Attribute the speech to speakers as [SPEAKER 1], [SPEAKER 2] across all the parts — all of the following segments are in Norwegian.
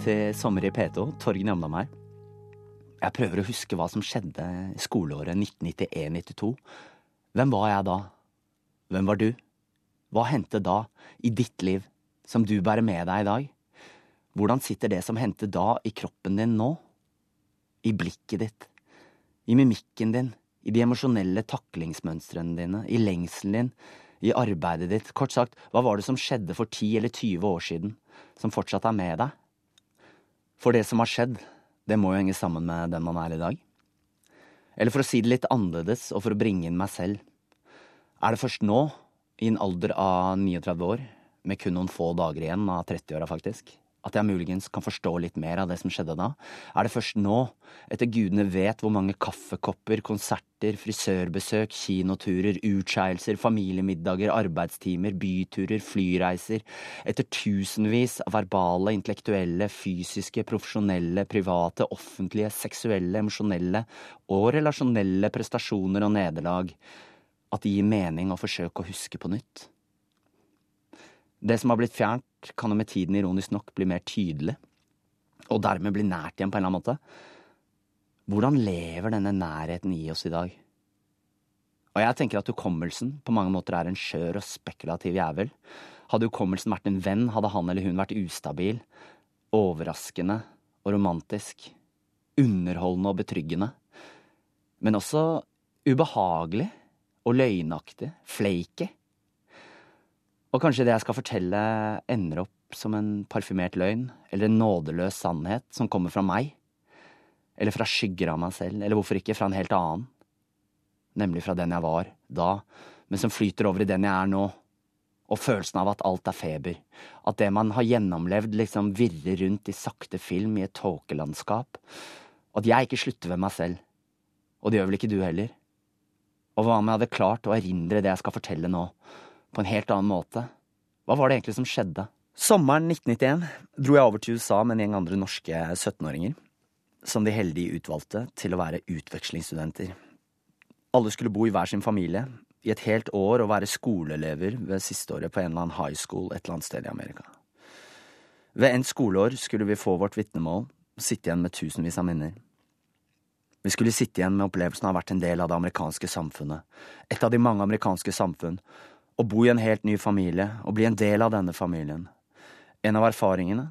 [SPEAKER 1] til Sommer i P2. Torgen Jamdam her. Jeg prøver å huske hva som skjedde skoleåret 1991-92. Hvem var jeg da? Hvem var du? Hva hendte da, i ditt liv, som du bærer med deg i dag? Hvordan sitter det som hendte da, i kroppen din nå? I blikket ditt? I mimikken din? I de emosjonelle taklingsmønstrene dine? I lengselen din? I arbeidet ditt? Kort sagt, hva var det som skjedde for 10 eller 20 år siden, som fortsatt er med deg? For det som har skjedd, det må jo henge sammen med den man er i dag. Eller for å si det litt annerledes, og for å bringe inn meg selv, er det først nå, i en alder av 39 år, med kun noen få dager igjen av 30-åra faktisk, at jeg muligens kan forstå litt mer av det som skjedde da, er det først nå, etter gudene vet hvor mange kaffekopper, konserter, frisørbesøk, kinoturer, utskeielser, familiemiddager, arbeidstimer, byturer, flyreiser, etter tusenvis av verbale, intellektuelle, fysiske, profesjonelle, private, offentlige, seksuelle, emosjonelle og relasjonelle prestasjoner og nederlag, at det gir mening å forsøke å huske på nytt. Det som har blitt fjernt, kan jo med tiden ironisk nok bli mer tydelig, og dermed bli nært igjen på en eller annen måte. Hvordan lever denne nærheten i oss i dag? Og jeg tenker at hukommelsen på mange måter er en skjør og spekulativ jævel. Hadde hukommelsen vært en venn, hadde han eller hun vært ustabil, overraskende og romantisk, underholdende og betryggende, men også ubehagelig og løgnaktig, flaky. Og kanskje det jeg skal fortelle, ender opp som en parfymert løgn, eller en nådeløs sannhet som kommer fra meg, eller fra skygger av meg selv, eller hvorfor ikke fra en helt annen, nemlig fra den jeg var da, men som flyter over i den jeg er nå, og følelsen av at alt er feber, at det man har gjennomlevd, liksom virrer rundt i sakte film i et tåkelandskap, at jeg ikke slutter ved meg selv, og det gjør vel ikke du heller. Og hva om jeg hadde klart å erindre det jeg skal fortelle nå, på en helt annen måte? Hva var det egentlig som skjedde? Sommeren 1991 dro jeg over til USA med en gjeng andre norske 17-åringer, som de heldige utvalgte til å være utvekslingsstudenter. Alle skulle bo i hver sin familie, i et helt år og være skoleelever ved sisteåret på en eller annen high school et eller annet sted i Amerika. Ved endt skoleår skulle vi få vårt vitnemål og sitte igjen med tusenvis av minner. Vi skulle sitte igjen med opplevelsen av å ha vært en del av det amerikanske samfunnet, et av de mange amerikanske samfunn, å bo i en helt ny familie og bli en del av denne familien. En av erfaringene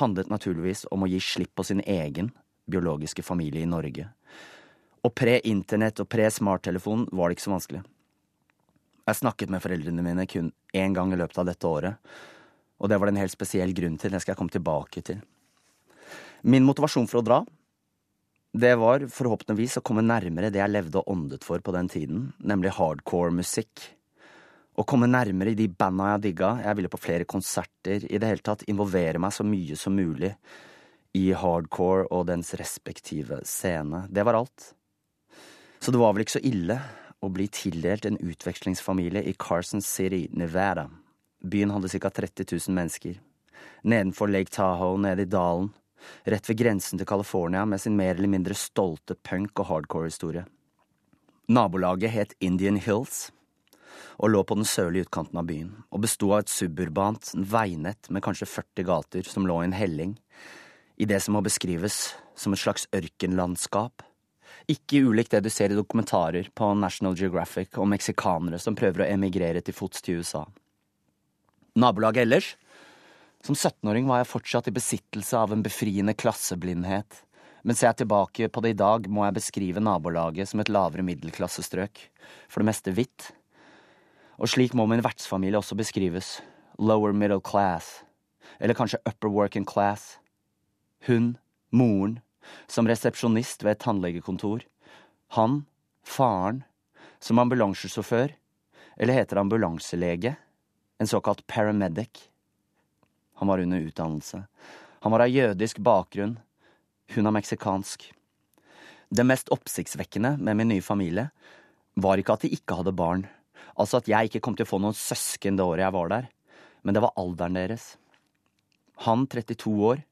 [SPEAKER 1] handlet naturligvis om å gi slipp på sin egen biologiske familie i Norge. Og pre-internett og pre-smarttelefon var det ikke så vanskelig. Jeg snakket med foreldrene mine kun én gang i løpet av dette året, og det var det en helt spesiell grunn til. Det skal jeg komme tilbake til. Min motivasjon for å dra, det var forhåpentligvis å komme nærmere det jeg levde og åndet for på den tiden, nemlig hardcore musikk. Å komme nærmere i de banda jeg digga, jeg ville på flere konserter, i det hele tatt involvere meg så mye som mulig i hardcore og dens respektive scene. Det var alt. Så det var vel ikke så ille å bli tildelt en utvekslingsfamilie i Carson City, Nevada. Byen hadde ca 30 000 mennesker. Nedenfor Lake Tahoe, nede i dalen, rett ved grensen til California med sin mer eller mindre stolte punk- og hardcore-historie. Nabolaget het Indian Hills og lå på den sørlige utkanten av byen, og besto av et suburbant veinett med kanskje 40 gater som lå i en helling, i det som må beskrives som et slags ørkenlandskap. Ikke ulikt det du ser i dokumentarer på National Geographic om meksikanere som prøver å emigrere til fots til USA. Nabolaget ellers? Som 17-åring var jeg fortsatt i besittelse av en befriende klasseblindhet. Men ser jeg tilbake på det i dag, må jeg beskrive nabolaget som et lavere middelklassestrøk, for det meste hvitt, og slik må min vertsfamilie også beskrives. Lower middle class. Eller kanskje upper working class. Hun, moren, som resepsjonist ved et tannlegekontor. Han, faren, som ambulansesjåfør. Eller heter ambulanselege? En såkalt paramedic. Han var under utdannelse. Han var av jødisk bakgrunn. Hun av meksikansk. Det mest oppsiktsvekkende med min nye familie var ikke at de ikke hadde barn. Altså at jeg ikke kom til å få noen søsken det året jeg var der, men det var alderen deres. Han 32 år,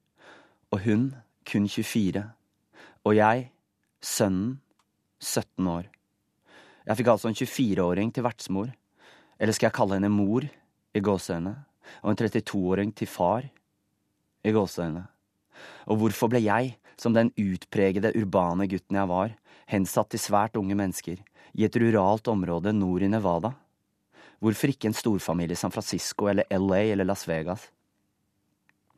[SPEAKER 1] og hun kun 24. Og jeg, sønnen, 17 år. Jeg fikk altså en 24-åring til vertsmor, eller skal jeg kalle henne mor, i gåseøyne, og en 32-åring til far. i gåseøyne. Og hvorfor ble jeg, som den utpregede urbane gutten jeg var, hensatt til svært unge mennesker, i et ruralt område nord i Nevada? Hvorfor ikke en storfamilie i San Francisco eller LA eller Las Vegas?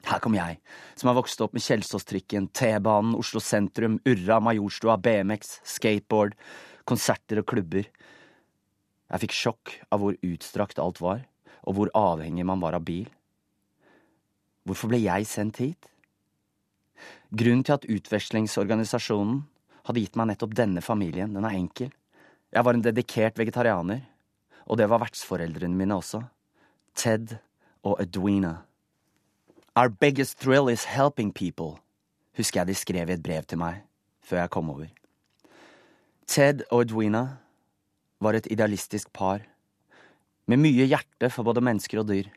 [SPEAKER 1] Her kom jeg, som har vokst opp med Kjelsåstrikken, T-banen, Oslo sentrum, Urra, Majorstua, BMX, skateboard, konserter og klubber. Jeg fikk sjokk av hvor utstrakt alt var, og hvor avhengig man var av bil. Hvorfor ble jeg sendt hit? Grunnen til at utvekslingsorganisasjonen hadde gitt meg nettopp denne familien, den er enkel. Jeg var en dedikert vegetarianer, og det var vertsforeldrene mine også. Ted og Edwina. Our biggest thrill is helping people, husker jeg de skrev i et brev til meg før jeg kom over. Ted og Edwina var et idealistisk par, med mye hjerte for både mennesker og dyr.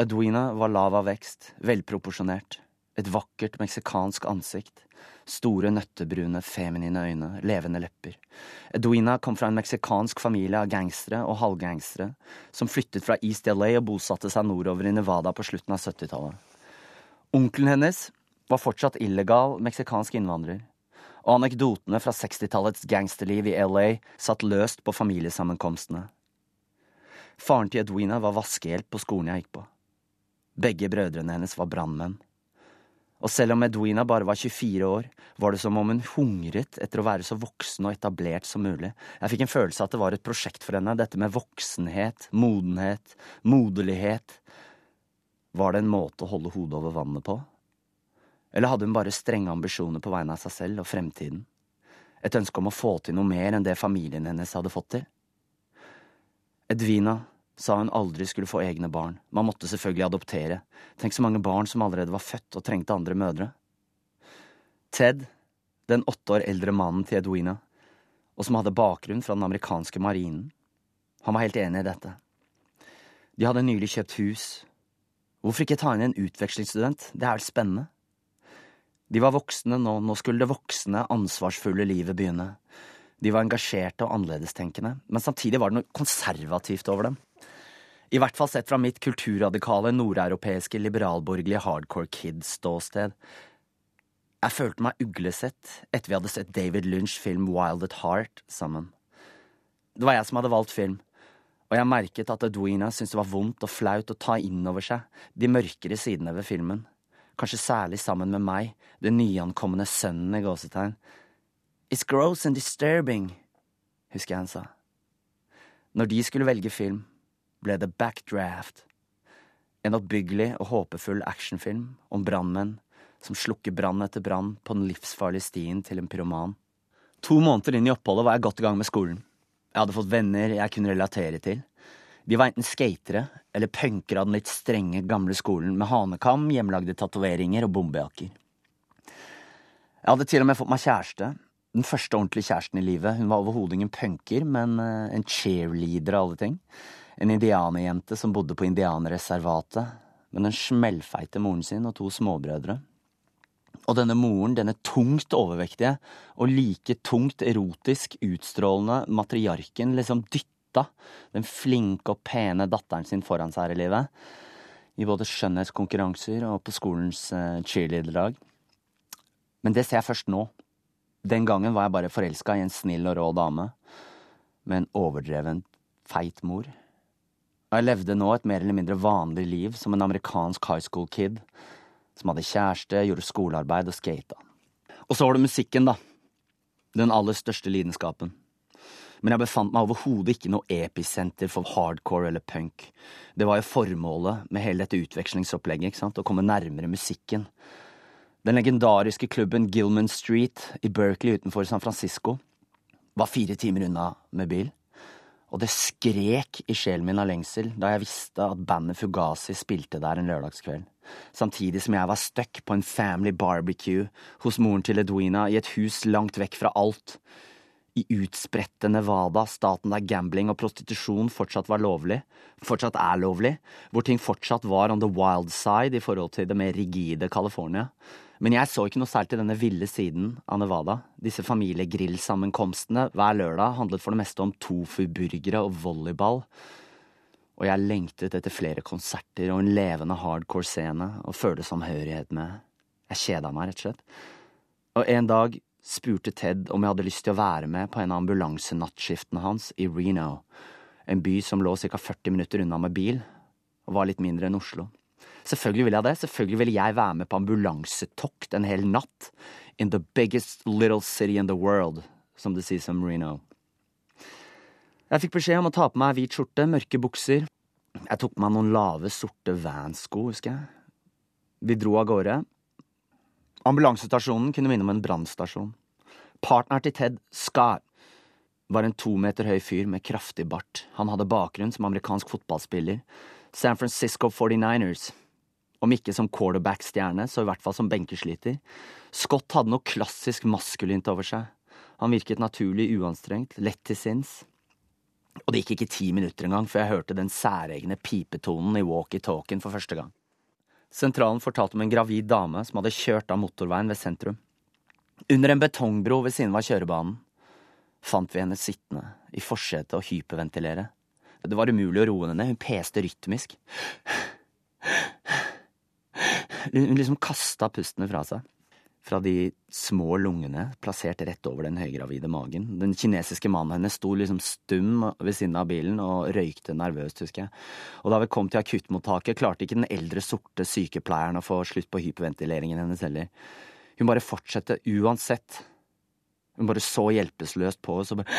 [SPEAKER 1] Edwina var lav av vekst, velproporsjonert, et vakkert meksikansk ansikt, store, nøttebrune, feminine øyne, levende lepper. Edwina kom fra en meksikansk familie av gangstere og halvgangstere som flyttet fra East LA og bosatte seg nordover i Nevada på slutten av 70-tallet. Onkelen hennes var fortsatt illegal meksikansk innvandrer, og anekdotene fra 60-tallets gangsterliv i LA satt løst på familiesammenkomstene. Faren til Edwina var vaskehjelp på skolen jeg gikk på. Begge brødrene hennes var brannmenn og selv om Edwina bare var 24 år, var det som om hun hungret etter å være så voksen og etablert som mulig. Jeg fikk en følelse av at det var et prosjekt for henne, dette med voksenhet, modenhet, moderlighet. Var det en måte å holde hodet over vannet på? Eller hadde hun bare strenge ambisjoner på vegne av seg selv og fremtiden? Et ønske om å få til noe mer enn det familien hennes hadde fått til? Edwina sa hun aldri skulle få egne barn, man måtte selvfølgelig adoptere, tenk så mange barn som allerede var født og trengte andre mødre. Ted, den åtte år eldre mannen til Edwina, og som hadde bakgrunn fra den amerikanske marinen, han var helt enig i dette. De hadde nylig kjøpt hus. Hvorfor ikke ta inn en utvekslingsstudent, det er vel spennende? De var voksne nå, nå skulle det voksne, ansvarsfulle livet begynne. De var engasjerte og annerledestenkende, men samtidig var det noe konservativt over dem. I hvert fall sett fra mitt kulturradikale, nordeuropeiske, liberalborgerlige hardcore kid-ståsted. Jeg følte meg uglesett etter vi hadde sett David Lynch' film Wild at Heart sammen. Det var jeg som hadde valgt film, og jeg merket at Edwina syntes det var vondt og flaut å ta inn over seg de mørkere sidene ved filmen, kanskje særlig sammen med meg, den nyankomne sønnen i gåsetegn. It's gross and disturbing, husker jeg han sa. Når de skulle velge film, ble det Backdraft. En oppbyggelig og håpefull actionfilm om brannmenn som slukker brann etter brann på den livsfarlige stien til en pyroman. To måneder inn i oppholdet var jeg godt i gang med skolen. Jeg hadde fått venner jeg kunne relatere til. De var enten skatere eller punkere av den litt strenge, gamle skolen med hanekam, hjemmelagde tatoveringer og bombejakker. Jeg hadde til og med fått meg kjæreste. Den første ordentlige kjæresten i livet. Hun var overhodet ingen punker, men eh, en cheerleader av alle ting. En indianerjente som bodde på indianerreservatet med den smellfeite moren sin og to småbrødre. Og denne moren, denne tungt overvektige og like tungt erotisk utstrålende matriarken, liksom dytta den flinke og pene datteren sin foran seg her i livet. I både skjønnhetskonkurranser og på skolens uh, cheerleaderlag. Men det ser jeg først nå. Den gangen var jeg bare forelska i en snill og rå dame med en overdreven feit mor og jeg levde nå et mer eller mindre vanlig liv som en amerikansk high school kid, som hadde kjæreste, gjorde skolearbeid og skata. Og så var det musikken, da. Den aller største lidenskapen. Men jeg befant meg overhodet ikke noe episenter for hardcore eller punk. Det var jo formålet med hele dette utvekslingsopplegget, ikke sant, å komme nærmere musikken. Den legendariske klubben Gilman Street i Berkeley utenfor San Francisco var fire timer unna med bil og det skrek i sjelen min av lengsel da jeg visste at bandet Fugazi spilte der en lørdagskveld, samtidig som jeg var stuck på en family barbecue hos moren til Edwina i et hus langt vekk fra alt. I utspredte Nevada, staten der gambling og prostitusjon fortsatt var lovlig, fortsatt er lovlig, hvor ting fortsatt var on the wild side i forhold til det mer rigide California. Men jeg så ikke noe særlig til denne ville siden av Nevada. Disse familiegrillsammenkomstene hver lørdag handlet for det meste om tofu-burgere og volleyball. Og jeg lengtet etter flere konserter og en levende hardcore-scene og følte samhørighet med. Jeg kjeda meg, rett og slett. Og en dag spurte Ted om jeg hadde lyst til å være med på en av ambulansenattskiftene hans i Reno, en by som lå ca 40 minutter unna med bil, og var litt mindre enn Oslo. Selvfølgelig vil jeg det, selvfølgelig vil jeg være med på ambulansetokt en hel natt, in the biggest little city in the world, som det sies om Reno. Jeg fikk beskjed om å ta på meg hvit skjorte, mørke bukser. Jeg tok på meg noen lave, sorte Vans-sko, husker jeg. Vi dro av gårde. Ambulansestasjonen kunne minne om en brannstasjon. Partneren til Ted, Skar, var en to meter høy fyr med kraftig bart. Han hadde bakgrunn som amerikansk fotballspiller. San Francisco 49ers. Om ikke som quarterback-stjerne, så i hvert fall som benkesliter. Scott hadde noe klassisk maskulint over seg. Han virket naturlig uanstrengt, lett til sinns. Og det gikk ikke ti minutter engang før jeg hørte den særegne pipetonen i walkietalkien for første gang. Sentralen fortalte om en gravid dame som hadde kjørt av motorveien ved sentrum. Under en betongbro ved siden av kjørebanen fant vi henne sittende i forsetet og hyperventilere. Det var umulig å roe henne hun peste rytmisk. Hun liksom kasta pustene fra seg fra de små lungene plassert rett over den høygravide magen. Den kinesiske mannen hennes sto liksom stum ved siden av bilen og røykte nervøst, husker jeg. Og da vi kom til akuttmottaket, klarte ikke den eldre, sorte sykepleieren å få slutt på hyperventileringen hennes heller. Hun bare fortsatte uansett. Hun bare så hjelpeløst på oss og bare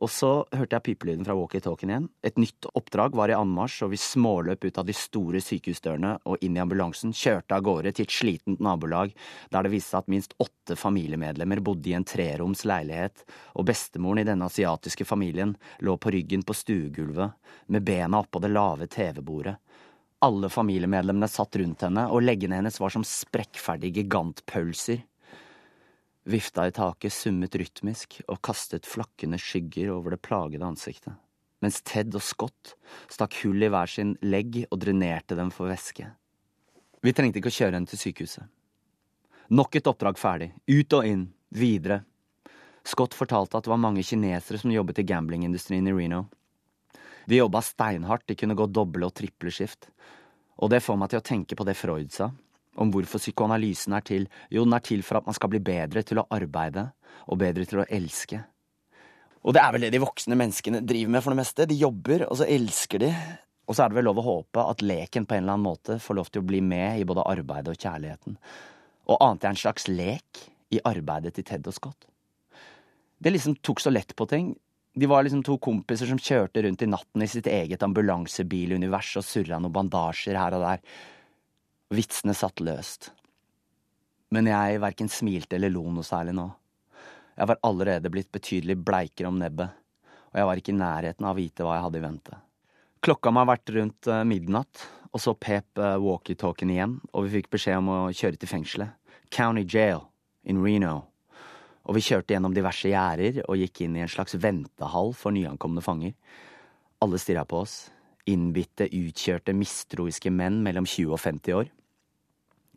[SPEAKER 1] og så hørte jeg pipelyden fra walkietalkien igjen. Et nytt oppdrag var i anmarsj, og vi småløp ut av de store sykehusdørene og inn i ambulansen, kjørte av gårde til et slitent nabolag der det viste seg at minst åtte familiemedlemmer bodde i en treroms leilighet, og bestemoren i denne asiatiske familien lå på ryggen på stuegulvet, med bena oppå det lave TV-bordet. Alle familiemedlemmene satt rundt henne, og leggene hennes var som sprekkferdige gigantpølser vifta i taket, summet rytmisk og kastet flakkende skygger over det plagede ansiktet, mens Ted og Scott stakk hull i hver sin legg og drenerte dem for væske. Vi trengte ikke å kjøre henne til sykehuset. Nok et oppdrag ferdig, ut og inn, videre. Scott fortalte at det var mange kinesere som jobbet i gamblingindustrien i Reno. De jobba steinhardt, de kunne gå doble og triple skift, og det får meg til å tenke på det Freud sa om hvorfor psykoanalysen er til. Jo, den er til for at man skal bli bedre til å arbeide, og bedre til å elske. Og det er vel det de voksne menneskene driver med for det meste. De jobber, og så elsker de. Og så er det vel lov å håpe at leken på en eller annen måte får lov til å bli med i både arbeidet og kjærligheten. Og ante jeg en slags lek i arbeidet til Ted og Scott. Det liksom tok så lett på ting. De var liksom to kompiser som kjørte rundt i natten i sitt eget ambulansebilunivers og surra noen bandasjer her og der. Vitsene satt løst. Men jeg verken smilte eller lo noe særlig nå. Jeg var allerede blitt betydelig bleikere om nebbet, og jeg var ikke i nærheten av å vite hva jeg hadde i vente. Klokka må ha vært rundt uh, midnatt, og så pep uh, walkietalkien igjen, og vi fikk beskjed om å kjøre til fengselet. County Jail in Reno. Og vi kjørte gjennom diverse gjerder og gikk inn i en slags ventehall for nyankomne fanger. Alle stirra på oss. Innbitte, utkjørte, mistroiske menn mellom 20 og 50 år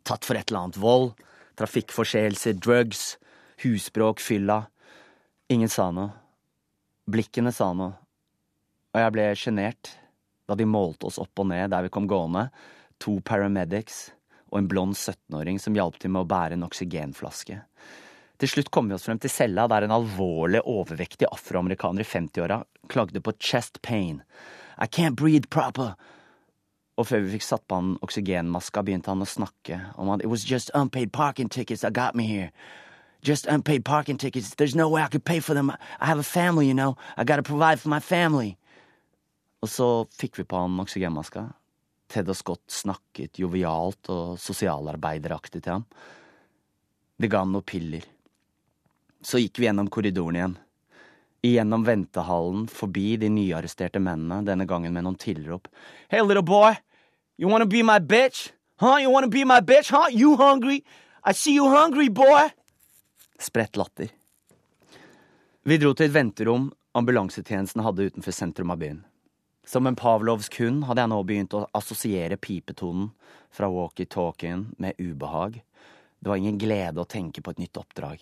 [SPEAKER 1] tatt for et eller annet vold, trafikkforseelser, drugs, husbråk, fylla. Ingen sa noe. Blikkene sa noe. Og jeg ble sjenert da de målte oss opp og ned der vi kom gående, to paramedics og en blond 17-åring som hjalp til med å bære en oksygenflaske. Til slutt kom vi oss frem til cella der en alvorlig overvektig afroamerikaner i 50-åra klagde på chest pain. I can't breathe proper. Og før vi fikk satt på han oksygenmaska, begynte han å snakke om at it was just unpaid parking tickets that got me here. Just unpaid parking tickets. There's no way I could pay for them. I have a family, you know. I gotta provide for my family. Og så fikk vi på han oksygenmaska. Ted og Scott snakket jovialt og sosialarbeideraktig til ham. De ga ham noen piller. Så gikk vi gjennom korridoren igjen. Igjennom ventehallen, forbi de nyarresterte mennene, denne gangen med noen tilrop. Hey, little boy, you wanna be my bitch? Huh? You wanna be my bitch? Huh? You hungry? I see you hungry, boy! Spredt latter. Vi dro til et venterom ambulansetjenesten hadde utenfor sentrum av byen. Som en pavlovsk hund hadde jeg nå begynt å assosiere pipetonen fra walkietalkien med ubehag. Det var ingen glede å tenke på et nytt oppdrag.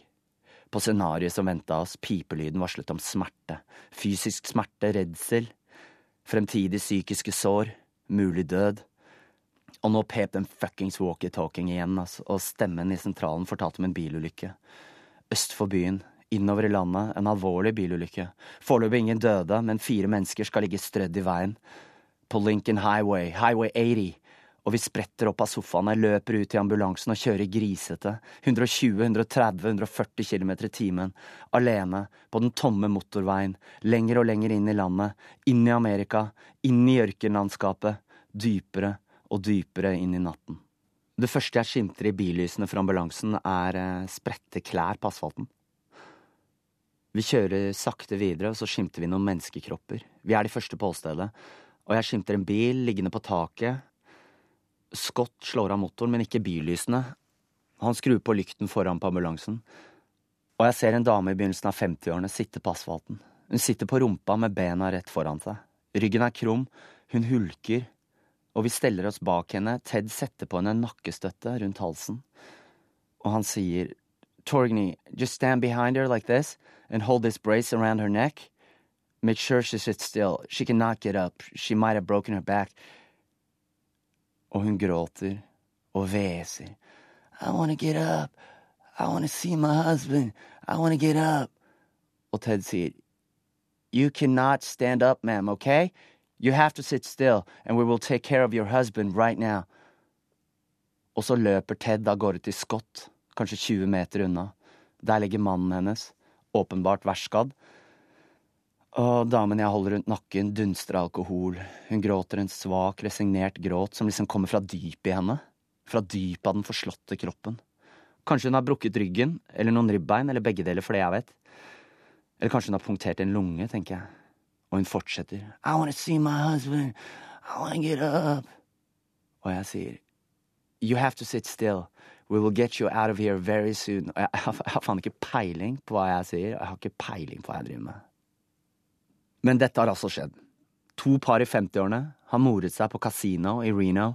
[SPEAKER 1] På scenarioet som venta oss, pipelyden varslet om smerte. Fysisk smerte, redsel. Fremtidige psykiske sår, mulig død. Og nå pep den fuckings walkietalking igjen, altså, og stemmen i sentralen fortalte om en bilulykke. Øst for byen, innover i landet, en alvorlig bilulykke. Foreløpig ingen døde, men fire mennesker skal ligge strødd i veien. På Lincoln Highway, Highway 80 og vi spretter opp av sofaene, løper ut i ambulansen og kjører grisete, 120-130-140 km i timen, alene, på den tomme motorveien, lenger og lenger inn i landet, inn i Amerika, inn i ørkenlandskapet, dypere og dypere inn i natten. Det første jeg skimter i billysene fra ambulansen, er eh, spredte klær på asfalten. Vi kjører sakte videre, og så skimter vi noen menneskekropper. Vi er de første på åstedet, og jeg skimter en bil liggende på taket, Scott slår av motoren, men ikke billysene. Han skrur på lykten foran på ambulansen. Og jeg ser en dame i begynnelsen av 50-årene sitte på asfalten. Hun sitter på rumpa med bena rett foran seg. Ryggen er krum, hun hulker, og vi steller oss bak henne. Ted setter på henne en nakkestøtte rundt halsen. Og han sier, Torgny, just stand behind her like this and hold this brace around her neck. Make sure she sits still. She cannot get up. She might have broken her back og hun gråter og hveser. I wanna get up. I wanna see my husband. I wanna get up. Og Ted sier, You cannot stand up, ma'am, okay? You have to sit still, and we will take care of your husband right now. Og så løper Ted av gårde til Scott, kanskje 20 meter unna. Der ligger mannen hennes, åpenbart værskadd, og damen jeg holder rundt nakken, dunster alkohol. Hun gråter en svak, resignert gråt som liksom kommer fra dypet i henne. Fra dypet av den forslåtte kroppen. Kanskje hun har brukket ryggen, eller noen ribbein, eller begge deler, for det jeg vet. Eller kanskje hun har punktert en lunge, tenker jeg. Og hun fortsetter. I wanna see my husband. I wanna get up. Og jeg sier, You have to sit still. We will get you out of here very soon. Og jeg, jeg, jeg har faen ikke peiling på hva jeg sier. og Jeg har ikke peiling på hva jeg driver med. Men dette har altså skjedd. To par i 50-årene har moret seg på kasino i Reno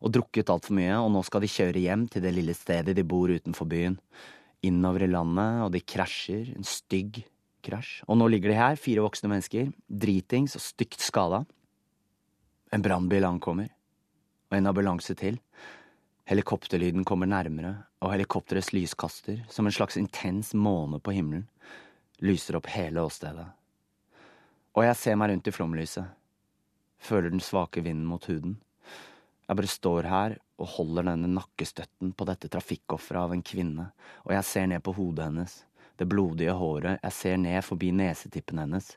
[SPEAKER 1] og drukket altfor mye, og nå skal de kjøre hjem til det lille stedet de bor utenfor byen. Innover i landet, og de krasjer. En stygg krasj. Og nå ligger de her, fire voksne mennesker, dritings og stygt skada. En brannbil ankommer, og en ambulanse til. Helikopterlyden kommer nærmere, og helikopterets lyskaster, som en slags intens måne på himmelen, lyser opp hele åstedet. Og jeg ser meg rundt i flomlyset. Føler den svake vinden mot huden. Jeg bare står her og holder denne nakkestøtten på dette trafikkofferet av en kvinne, og jeg ser ned på hodet hennes, det blodige håret, jeg ser ned forbi nesetippen hennes,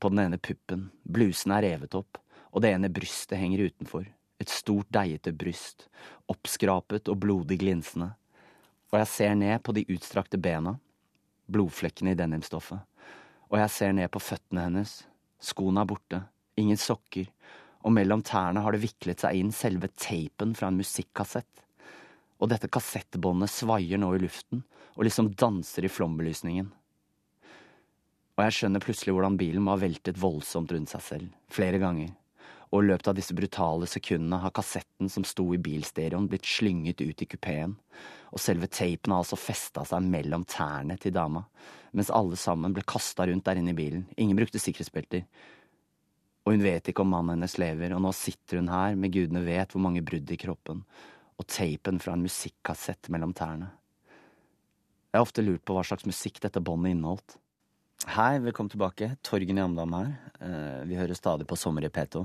[SPEAKER 1] på den ene puppen, blusen er revet opp, og det ene brystet henger utenfor, et stort, deigete bryst, oppskrapet og blodig glinsende, og jeg ser ned på de utstrakte bena, blodflekkene i denimstoffet og jeg ser ned på føttene hennes. Skoene er borte, ingen sokker, og mellom tærne har det viklet seg inn selve teipen fra en musikkassett. Og dette kassettbåndet svaier nå i luften og liksom danser i flombelysningen. Og jeg skjønner plutselig hvordan bilen må ha veltet voldsomt rundt seg selv, flere ganger, og i løpet av disse brutale sekundene har kassetten som sto i bilstereoen blitt slynget ut i kupeen, og selve teipen har altså festa seg mellom tærne til dama, mens alle sammen ble kasta rundt der inne i bilen. Ingen brukte sikkerhetsbelter. Og hun vet ikke om mannen hennes lever, og nå sitter hun her med gudene vet hvor mange brudd i kroppen, og teipen fra en musikkassett mellom tærne. Jeg har ofte lurt på hva slags musikk dette båndet inneholdt. Hei, velkommen tilbake. Torgen Jamdam her. Eh, vi hører stadig på Sommer i P2.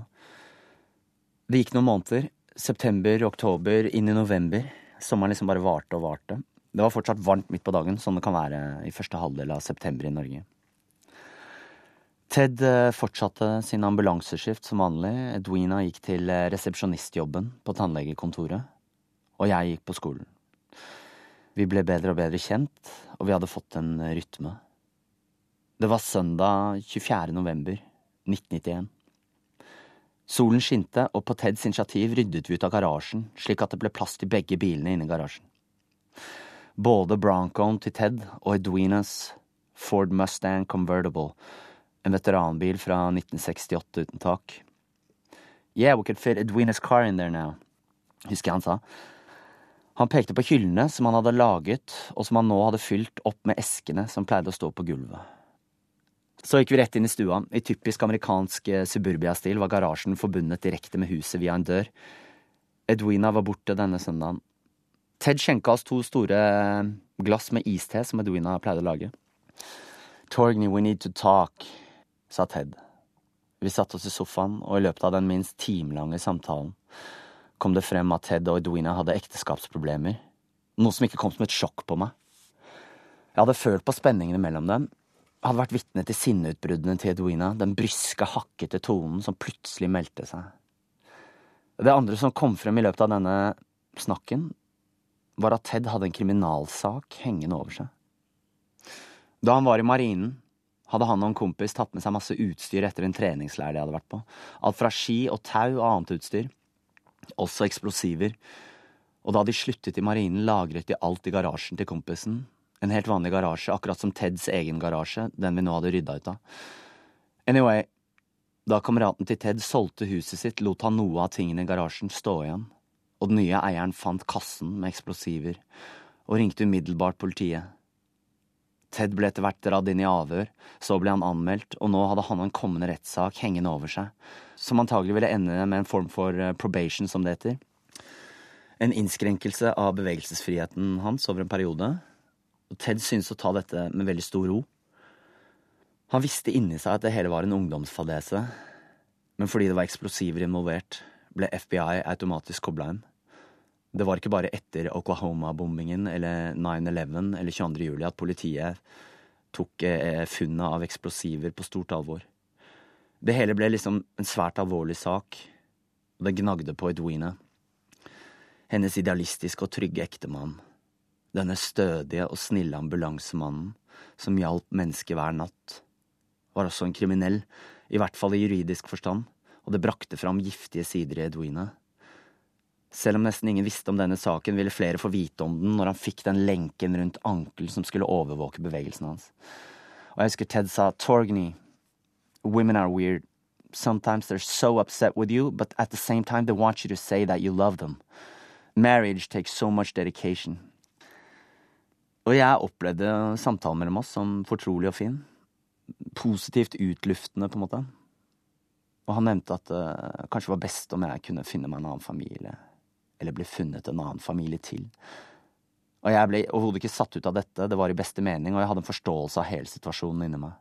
[SPEAKER 1] Det gikk noen måneder. September, oktober, inn i november. Sommeren liksom bare varte og varte. Det var fortsatt varmt midt på dagen, som det kan være i første halvdel av september i Norge. Ted eh, fortsatte sin ambulanseskift som vanlig. Edwina gikk til eh, resepsjonistjobben på tannlegekontoret. Og jeg gikk på skolen. Vi ble bedre og bedre kjent, og vi hadde fått en rytme. Det var søndag 24. november 1991. Solen skinte, og på Teds initiativ ryddet vi ut av garasjen, slik at det ble plass til begge bilene inne garasjen. Både Broncoen til Ted og Edwinas Ford Mustang Convertible, en veteranbil fra 1968 uten tak. Yeah, we could fit Edwinas car in there now, husker jeg han sa. Han pekte på hyllene som han hadde laget, og som han nå hadde fylt opp med eskene som pleide å stå på gulvet. Så gikk vi rett inn i stua. I typisk amerikansk eh, suburbia-stil var garasjen forbundet direkte med huset via en dør. Edwina var borte denne søndagen. Ted skjenka oss to store eh, glass med iste som Edwina pleide å lage. Torgny, we need to talk, sa Ted. Vi satte oss i sofaen, og i løpet av den minst timelange samtalen kom det frem at Ted og Edwina hadde ekteskapsproblemer, noe som ikke kom som et sjokk på meg. Jeg hadde følt på spenningene mellom dem, hadde vært vitne til sinneutbruddene til Edwina, den bryske, hakkete tonen som plutselig meldte seg. Det andre som kom frem i løpet av denne snakken, var at Ted hadde en kriminalsak hengende over seg. Da han var i marinen, hadde han og en kompis tatt med seg masse utstyr etter en treningsleir de hadde vært på. Alt fra ski og tau og annet utstyr. Også eksplosiver. Og da de sluttet i marinen, lagret de alt i garasjen til kompisen. En helt vanlig garasje, akkurat som Teds egen garasje, den vi nå hadde rydda ut av. Anyway, da kameraten til Ted solgte huset sitt, lot han noe av tingene i garasjen stå igjen, og den nye eieren fant kassen med eksplosiver og ringte umiddelbart politiet. Ted ble etter hvert dratt inn i avhør, så ble han anmeldt, og nå hadde han en kommende rettssak hengende over seg, som antagelig ville ende med en form for eh, probation, som det heter. En innskrenkelse av bevegelsesfriheten hans over en periode. Ted syntes å ta dette med veldig stor ro. Han visste inni seg at det hele var en ungdomsfadese, men fordi det var eksplosiver involvert, ble FBI automatisk kobla inn. Det var ikke bare etter Oklahoma-bombingen eller 9-11 eller 22. juli at politiet tok eh, funnet av eksplosiver på stort alvor. Det hele ble liksom en svært alvorlig sak, og det gnagde på Edwina. Hennes idealistiske og trygge ektemann. Denne stødige og snille ambulansemannen som hjalp mennesker hver natt. Var også en kriminell, i hvert fall i juridisk forstand, og det brakte fram giftige sider i Edwina. Selv om nesten ingen visste om denne saken, ville flere få vite om den når han fikk den lenken rundt ankelen som skulle overvåke bevegelsen hans. Og jeg husker Ted sa, Torgny, women are weird. Sometimes they're so upset with you, but at the same time they want you to say that you love them. Marriage takes so much dedication. Og jeg opplevde samtalen mellom oss som fortrolig og fin. Positivt utluftende, på en måte. Og han nevnte at det uh, kanskje var best om jeg kunne finne meg en annen familie eller bli funnet en annen familie til. Og jeg ble overhodet ikke satt ut av dette, det var i beste mening, og jeg hadde en forståelse av hele situasjonen inni meg.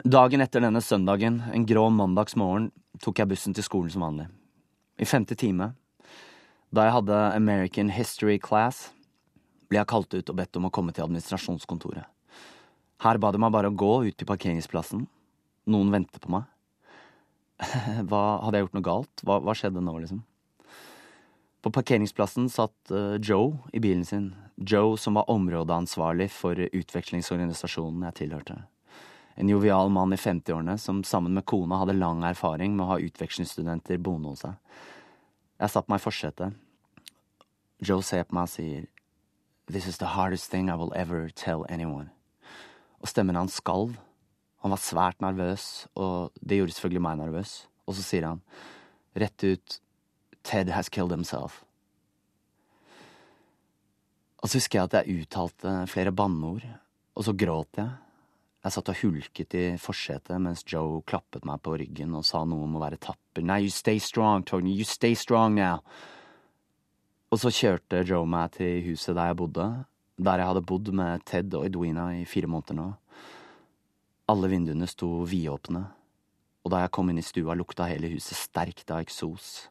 [SPEAKER 1] Dagen etter denne søndagen, en grå mandagsmorgen, tok jeg bussen til skolen som vanlig. I femte time, da jeg hadde American History Class, ble jeg kalt ut og bedt om å komme til administrasjonskontoret. Her ba de meg bare å gå ut til parkeringsplassen. Noen venter på meg. Hva, hadde jeg gjort noe galt? Hva, hva skjedde nå, liksom? På parkeringsplassen satt uh, Joe i bilen sin. Joe som var områdeansvarlig for utvekslingsorganisasjonen jeg tilhørte. En jovial mann i 50-årene som sammen med kona hadde lang erfaring med å ha utvekslingsstudenter boende hos seg. Jeg satt meg i forsetet. Joe ser på meg og sier This is the hardest thing I will ever tell anyone. Og stemmen hans skalv. Han var svært nervøs, og det gjorde selvfølgelig meg nervøs. Og så sier han rett ut Ted has killed himself. Og så husker jeg at jeg uttalte flere banneord, og så gråt jeg. Jeg satt og hulket i forsetet mens Joe klappet meg på ryggen og sa noe om å være tapper. Nei, you stay strong, Tony, you stay strong now. Og så kjørte Joe meg til huset der jeg bodde, der jeg hadde bodd med Ted og Edwina i fire måneder nå. Alle vinduene sto vidåpne, og da jeg kom inn i stua, lukta hele huset sterkt av eksos.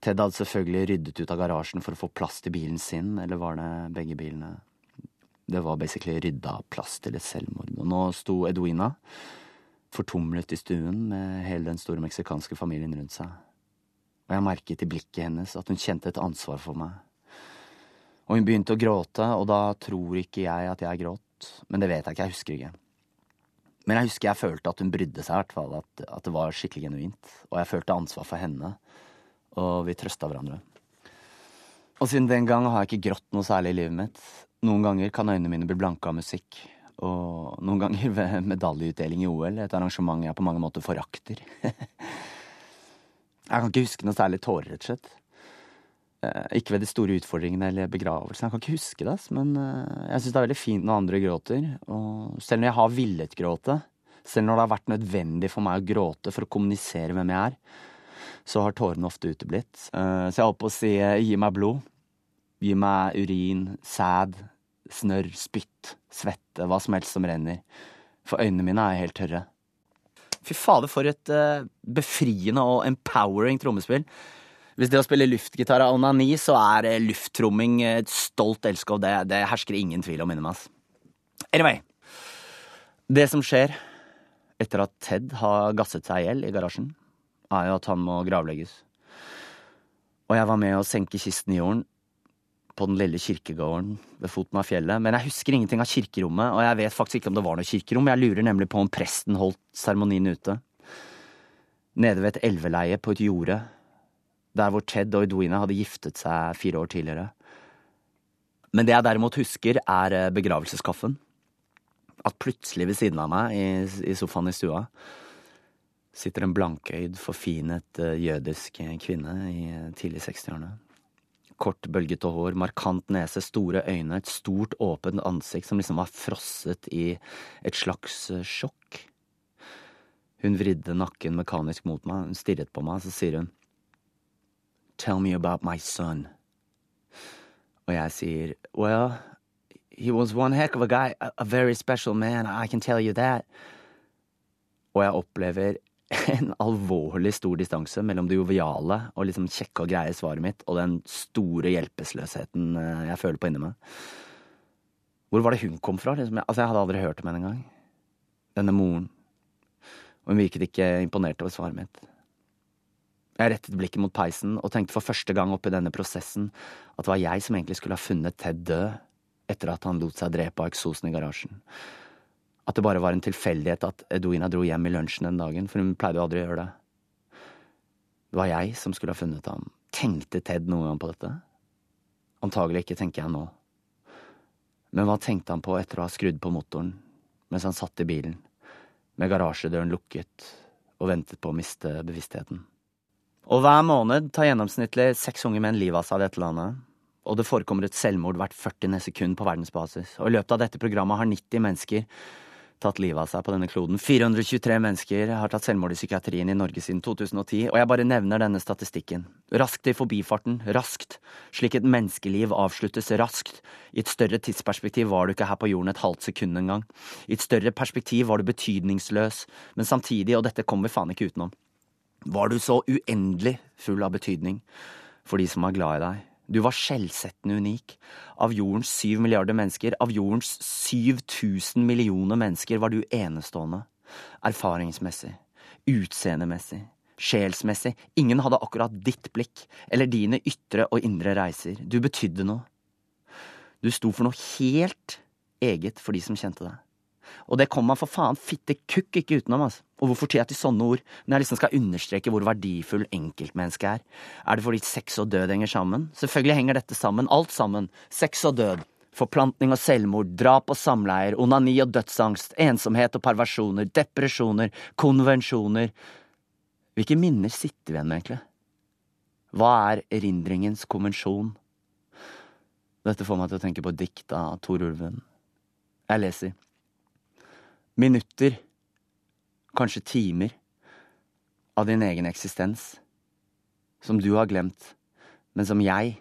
[SPEAKER 1] Ted hadde selvfølgelig ryddet ut av garasjen for å få plass til bilen sin, eller var det begge bilene? Det var basically rydda plass til et selvmord. Og nå sto Edwina fortumlet i stuen med hele den store meksikanske familien rundt seg. Og jeg merket i blikket hennes at hun kjente et ansvar for meg. Og hun begynte å gråte, og da tror ikke jeg at jeg gråt. Men det vet jeg ikke, jeg husker ikke. Men jeg husker jeg følte at hun brydde seg, i hvert fall. At, at det var skikkelig genuint. Og jeg følte ansvar for henne og vi trøsta hverandre. Og siden den gang har jeg ikke grått noe særlig i livet mitt. Noen ganger kan øynene mine bli blanke av musikk, og noen ganger ved medaljeutdeling i OL, et arrangement jeg på mange måter forakter. jeg kan ikke huske noe særlig tårer, rett og slett. Eh, ikke ved de store utfordringene eller begravelsen. Jeg kan ikke huske det, men eh, jeg syns det er veldig fint når andre gråter. Og selv når jeg har villet gråte, selv når det har vært nødvendig for meg å gråte for å kommunisere hvem jeg er, så har tårene ofte uteblitt. Eh, så jeg holdt på å si gi meg blod. Gi meg urin, sæd, snørr, spytt, svette, hva som helst som renner. For øynene mine er helt tørre. Fy fader, for et befriende og empowering trommespill. Hvis det å spille luftgitar er onani, så er eh, lufttromming et stolt elskov. Det, det hersker ingen tvil om inni meg. Anyway. Det som skjer etter at Ted har gasset seg i hjel i garasjen, er jo at han må gravlegges. Og jeg var med å senke kisten i jorden på den lille kirkegården ved foten av fjellet. Men jeg husker ingenting av kirkerommet, og jeg vet faktisk ikke om det var noe kirkerom. Jeg lurer nemlig på om presten holdt seremonien ute. Nede ved et elveleie på et jorde der hvor Ted og Edwina hadde giftet seg fire år tidligere. Men det jeg derimot husker, er eh, begravelseskaffen. At plutselig ved siden av meg, i, sofaen i stua, sitter en blankøyd, forfinet uh, jødisk kvinne i uh, tidlig 60-årene. Kort, bølgete hår, markant nese, store øyne, et stort, åpent ansikt som liksom var frosset i et slags uh, sjokk. Hun vridde nakken mekanisk mot meg, hun stirret på meg, så sier hun Tell me about my son. Og jeg sier, Well, he was one heck of a guy, a very special man, I can tell you that. Og jeg opplever en alvorlig stor distanse mellom det joviale og liksom kjekke og greie svaret mitt og den store hjelpeløsheten eh, jeg føler på inni meg. Hvor var det hun kom fra? Liksom? Altså, jeg hadde aldri hørt om henne engang. Denne moren. Og hun virket ikke imponert over svaret mitt. Jeg rettet blikket mot peisen og tenkte for første gang oppi denne prosessen at det var jeg som egentlig skulle ha funnet Ted død etter at han lot seg drepe av eksosen i garasjen. At det bare var en tilfeldighet at Edwina dro hjem i lunsjen den dagen, for hun pleide jo aldri å gjøre det. Det var jeg som skulle ha funnet ham. Tenkte Ted noen gang på dette? Antagelig ikke, tenker jeg nå. Men hva tenkte han på etter å ha skrudd på motoren mens han satt i bilen, med garasjedøren lukket og ventet på å miste bevisstheten? Og hver måned tar gjennomsnittlig seks unge menn livet av seg i dette landet. Og det forekommer et selvmord hvert 40. sekund på verdensbasis. Og i løpet av dette programmet har 90 mennesker tatt livet av seg på denne kloden. 423 mennesker har tatt selvmord i psykiatrien i Norge siden 2010, og jeg bare nevner denne statistikken. Raskt i forbifarten, raskt, slik et menneskeliv avsluttes raskt. I et større tidsperspektiv var du ikke her på jorden et halvt sekund engang. I et større perspektiv var du betydningsløs, men samtidig, og dette kommer vi faen ikke utenom, var du så uendelig full av betydning for de som var glad i deg. Du var skjellsettende unik. Av jordens syv milliarder mennesker, av jordens 7000 millioner mennesker, var du enestående. Erfaringsmessig, utseendemessig, sjelsmessig. Ingen hadde akkurat ditt blikk, eller dine ytre og indre reiser. Du betydde noe. Du sto for noe helt eget for de som kjente deg. Og det kommer man for faen fitte kukk ikke utenom, altså. Og hvorfor tyr jeg til sånne ord når jeg liksom skal understreke hvor verdifull enkeltmennesket er? Er det fordi sex og død henger sammen? Selvfølgelig henger dette sammen, alt sammen. Sex og død. Forplantning og selvmord, drap og samleier, onani og dødsangst, ensomhet og perversjoner, depresjoner, konvensjoner. Hvilke minner sitter vi igjen med, egentlig? Hva er erindringens konvensjon? Dette får meg til å tenke på dikt av Tor Ulven. Jeg leser minutter, kanskje timer, av din egen eksistens, som du har glemt, men som jeg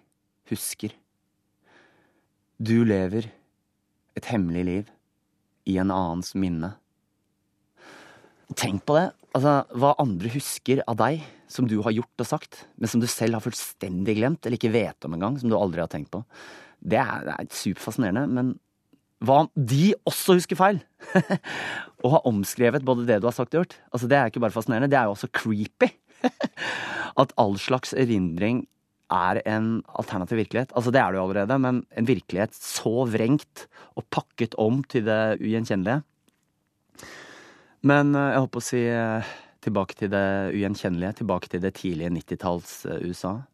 [SPEAKER 1] husker. Du lever et hemmelig liv i en annens minne. Tenk på det, altså hva andre husker av deg, som du har gjort og sagt, men som du selv har fullstendig glemt, eller ikke vet om engang, som du aldri har tenkt på. Det er, det er superfascinerende, men hva om de også husker feil? og har omskrevet både det du har sagt og gjort. Altså, det er ikke bare fascinerende, det er jo også creepy. At all slags erindring er en alternativ virkelighet. Altså, det er det jo allerede, men en virkelighet så vrengt og pakket om til det ugjenkjennelige. Men jeg jeg håper å si eh, tilbake til det ugjenkjennelige, tilbake til det tidlige 90-talls-USA. Eh,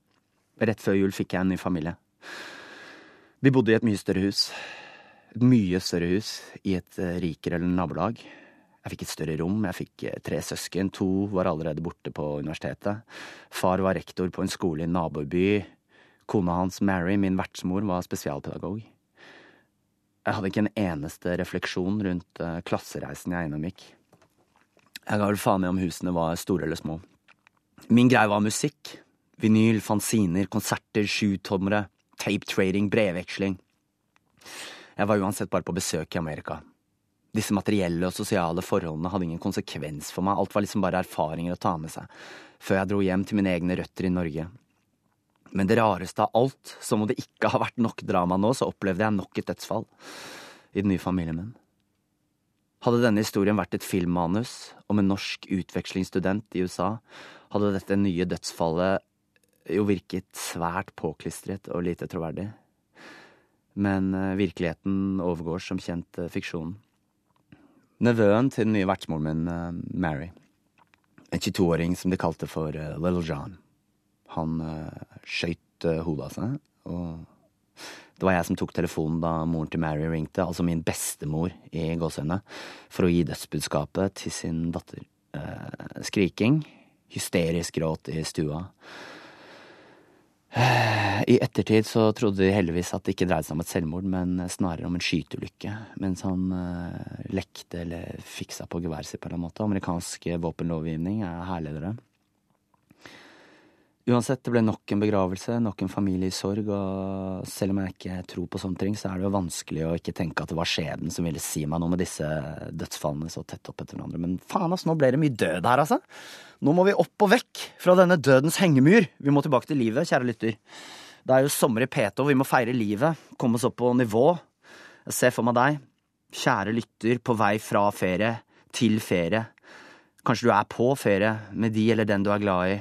[SPEAKER 1] Rett før jul fikk jeg en ny familie. De bodde i et mye større hus et mye større hus i et eh, rikere nabolag. Jeg fikk et større rom, jeg fikk eh, tre søsken, to var allerede borte på universitetet. Far var rektor på en skole i en naboby. Kona hans, Mary, min vertsmor, var spesialpedagog. Jeg hadde ikke en eneste refleksjon rundt uh, klassereisen jeg gjennomgikk. Jeg ga vel faen i om husene var store eller små. Min greie var musikk. Vinyl, fanziner, konserter, sjutommere, tape trading, brevveksling. Jeg var uansett bare på besøk i Amerika. Disse materielle og sosiale forholdene hadde ingen konsekvens for meg, alt var liksom bare erfaringer å ta med seg, før jeg dro hjem til mine egne røtter i Norge. Men det rareste av alt, som om det ikke har vært nok drama nå, så opplevde jeg nok et dødsfall i den nye familien min. Hadde denne historien vært et filmmanus om en norsk utvekslingsstudent i USA, hadde dette nye dødsfallet jo virket svært påklistret og lite troverdig. Men eh, virkeligheten overgår som kjent eh, fiksjonen. Nevøen til den nye vertsmoren min, eh, Mary, en 22-åring som de kalte for Little John, han uh, skøyt hodet av seg, og det var jeg som tok telefonen da moren til Mary ringte, altså min bestemor i gåsehudene, for å gi dødsbudskapet til sin datter. Skriking, hysterisk gråt i stua. I ettertid så trodde de heldigvis at det ikke dreide seg om et selvmord, men snarere om en skyteulykke mens han uh, lekte eller fiksa på geværet sitt på en måte. Amerikansk våpenlovgivning er herligere. Uansett, det ble nok en begravelse, nok en familie i sorg, og selv om jeg ikke tror på sånne ting, så er det jo vanskelig å ikke tenke at det var skjebnen som ville si meg noe med disse dødsfallene så tett opp etter hverandre. Men faen, ass, nå ble det mye død her, altså. Nå må vi opp og vekk fra denne dødens hengemyr. Vi må tilbake til livet, kjære lytter. Det er jo sommer i P2, vi må feire livet, komme oss opp på nivå. Jeg ser for meg deg, kjære lytter, på vei fra ferie til ferie. Kanskje du er på ferie med de eller den du er glad i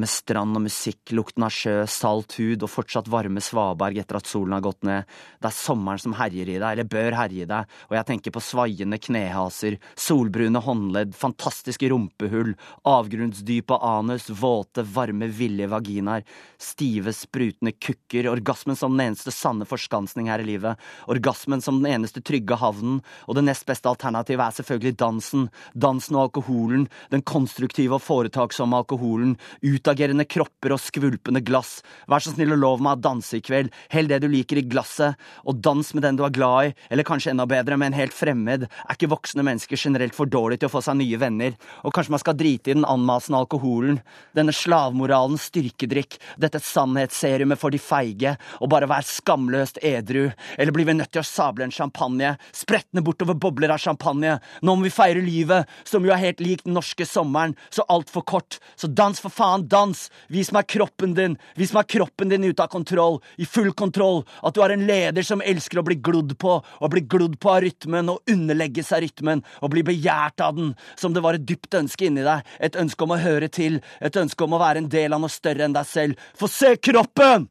[SPEAKER 1] med strand og musikk, lukten av sjø, salt hud og fortsatt varme svaberg etter at solen har gått ned. Det er sommeren som herjer i deg, eller bør herje i deg, og jeg tenker på svaiende knehaser, solbrune håndledd, fantastiske rumpehull, avgrunnsdype anus, våte, varme, villige vaginaer, stive, sprutende kukker, orgasmen som den eneste sanne forskansning her i livet, orgasmen som den eneste trygge havnen, og det nest beste alternativet er selvfølgelig dansen, dansen og alkoholen, den konstruktive og foretaksomme alkoholen, ut utagerende kropper og skvulpende glass. Vær så snill og lov meg å danse i kveld. Hell det du liker i glasset, og dans med den du er glad i, eller kanskje enda bedre, med en helt fremmed. Er ikke voksne mennesker generelt for dårlige til å få seg nye venner? Og kanskje man skal drite i den anmasende alkoholen? Denne slavmoralens styrkedrikk, dette sannhetsserumet for de feige, og bare være skamløst edru? Eller blir vi nødt til å sable en champagne, spretne bortover bobler av champagne? Nå må vi feire livet, som jo er helt lik den norske sommeren, så altfor kort. Så dans for faen, dans! Vis meg kroppen din! Vis meg kroppen din ute av kontroll, i full kontroll! At du er en leder som elsker å bli glodd på, og bli glodd på av rytmen, og underlegge seg rytmen, og bli begjært av den, som det var et dypt ønske inni deg, et ønske om å høre til, et ønske om å være en del av noe større enn deg selv. Få se kroppen!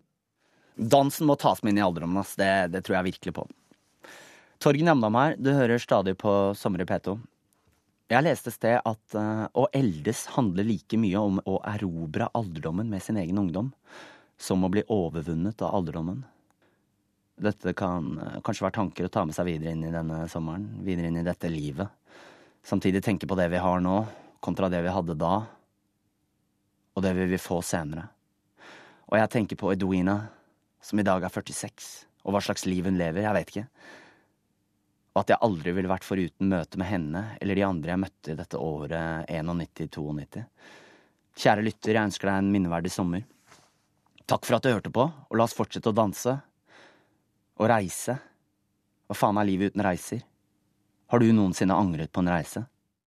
[SPEAKER 1] Dansen må tas med inn i alderdommen, ass. Det, det tror jeg virkelig på. Torgen Jamdam her, du hører stadig på Sommer i P2. Jeg leste et sted at uh, å eldes handler like mye om å erobre alderdommen med sin egen ungdom som å bli overvunnet av alderdommen. Dette kan uh, kanskje være tanker å ta med seg videre inn i denne sommeren, videre inn i dette livet. Samtidig tenke på det vi har nå, kontra det vi hadde da, og det vi vil få senere. Og jeg tenker på Edwina, som i dag er 46, og hva slags liv hun lever, jeg vet ikke og at jeg aldri ville vært foruten møtet med henne eller de andre jeg møtte i dette året 91-92. Kjære lytter, jeg ønsker deg en minneverdig sommer. Takk for at du hørte på, og la oss fortsette å danse. Og reise. Hva faen er livet uten reiser? Har du noensinne angret på en reise?